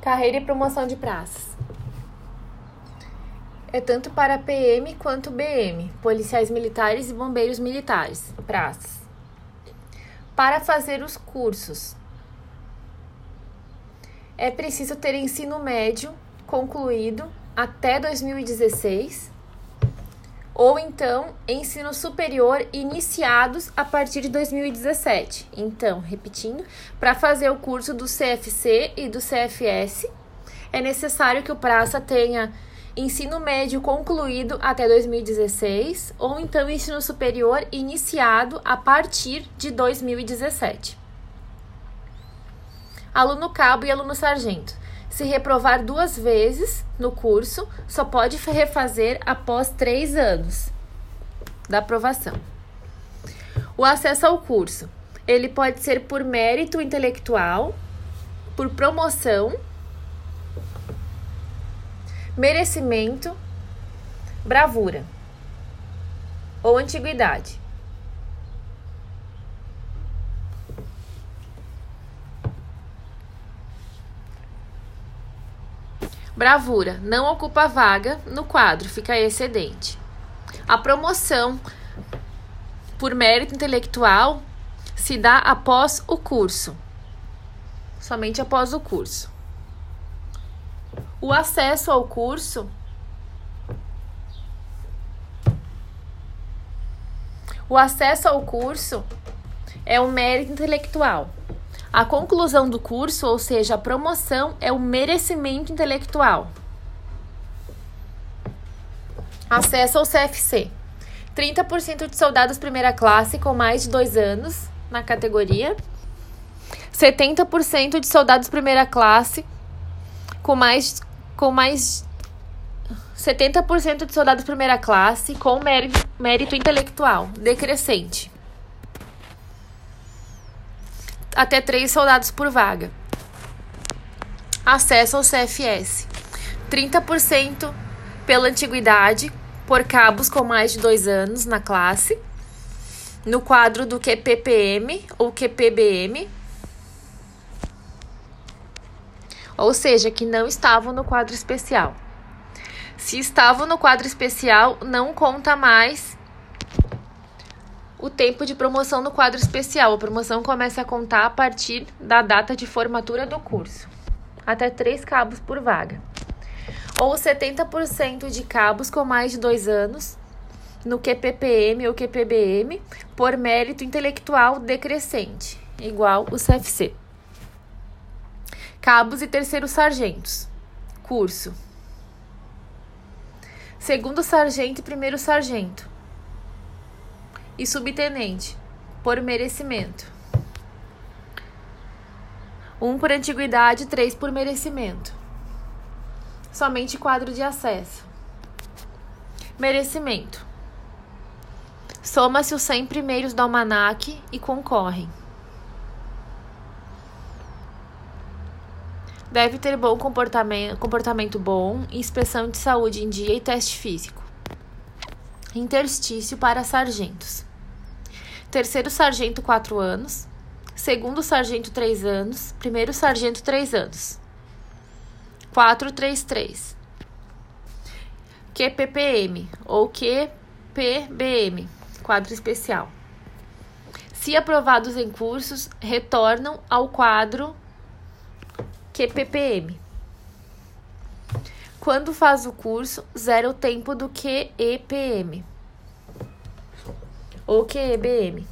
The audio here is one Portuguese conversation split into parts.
Carreira e promoção de praças. É tanto para PM quanto BM, policiais militares e bombeiros militares, praças. Para fazer os cursos, é preciso ter ensino médio concluído até 2016 ou então ensino superior iniciados a partir de 2017. Então, repetindo, para fazer o curso do CFC e do CFS, é necessário que o praça tenha ensino médio concluído até 2016 ou então ensino superior iniciado a partir de 2017. Aluno cabo e aluno sargento. Se reprovar duas vezes no curso, só pode refazer após três anos da aprovação. O acesso ao curso. Ele pode ser por mérito intelectual, por promoção, merecimento, bravura ou antiguidade. Bravura não ocupa vaga no quadro, fica excedente. A promoção por mérito intelectual se dá após o curso, somente após o curso. O acesso ao curso O acesso ao curso é um mérito intelectual. A conclusão do curso, ou seja, a promoção, é o merecimento intelectual. Acesso ao CFC. 30% de soldados primeira classe com mais de dois anos na categoria. 70% de soldados primeira classe com mais com mais 70% de soldados primeira classe com mérito, mérito intelectual decrescente até três soldados por vaga. Acesso ao CFS: 30% pela antiguidade, por cabos com mais de dois anos na classe, no quadro do QPPM ou QPBM, ou seja, que não estavam no quadro especial. Se estavam no quadro especial, não conta mais o tempo de promoção no quadro especial. A promoção começa a contar a partir da data de formatura do curso, até três cabos por vaga. Ou 70% de cabos com mais de dois anos no QPPM ou QPBM por mérito intelectual decrescente, igual o CFC. Cabos e terceiros sargentos. Curso. Segundo sargento e primeiro sargento e subtenente, por merecimento. Um por antiguidade, três por merecimento. Somente quadro de acesso. Merecimento. Soma-se os 100 primeiros do almanaque e concorrem. Deve ter bom comportamento, comportamento bom, inspeção de saúde em dia e teste físico. Interstício para sargentos terceiro sargento, 4 anos, segundo sargento, 3 anos, primeiro sargento, 3 anos. 433. QPPM ou QPBM, quadro especial. Se aprovados em cursos, retornam ao quadro QPPM. Quando faz o curso, zera o tempo do QEPM ou QEBM.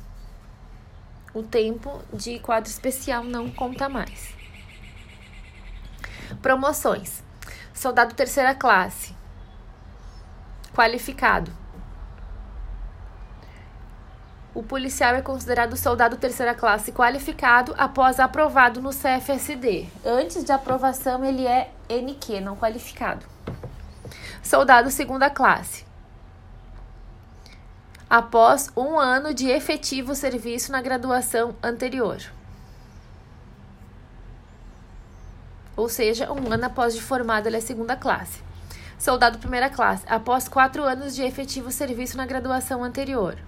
O tempo de quadro especial não conta mais. Promoções: Soldado terceira classe, qualificado. O policial é considerado soldado terceira classe qualificado após aprovado no CFSD. Antes de aprovação, ele é NQ, não qualificado. Soldado segunda classe após um ano de efetivo serviço na graduação anterior. Ou seja, um ano após de formado, ele é segunda classe. Soldado primeira classe, após quatro anos de efetivo serviço na graduação anterior.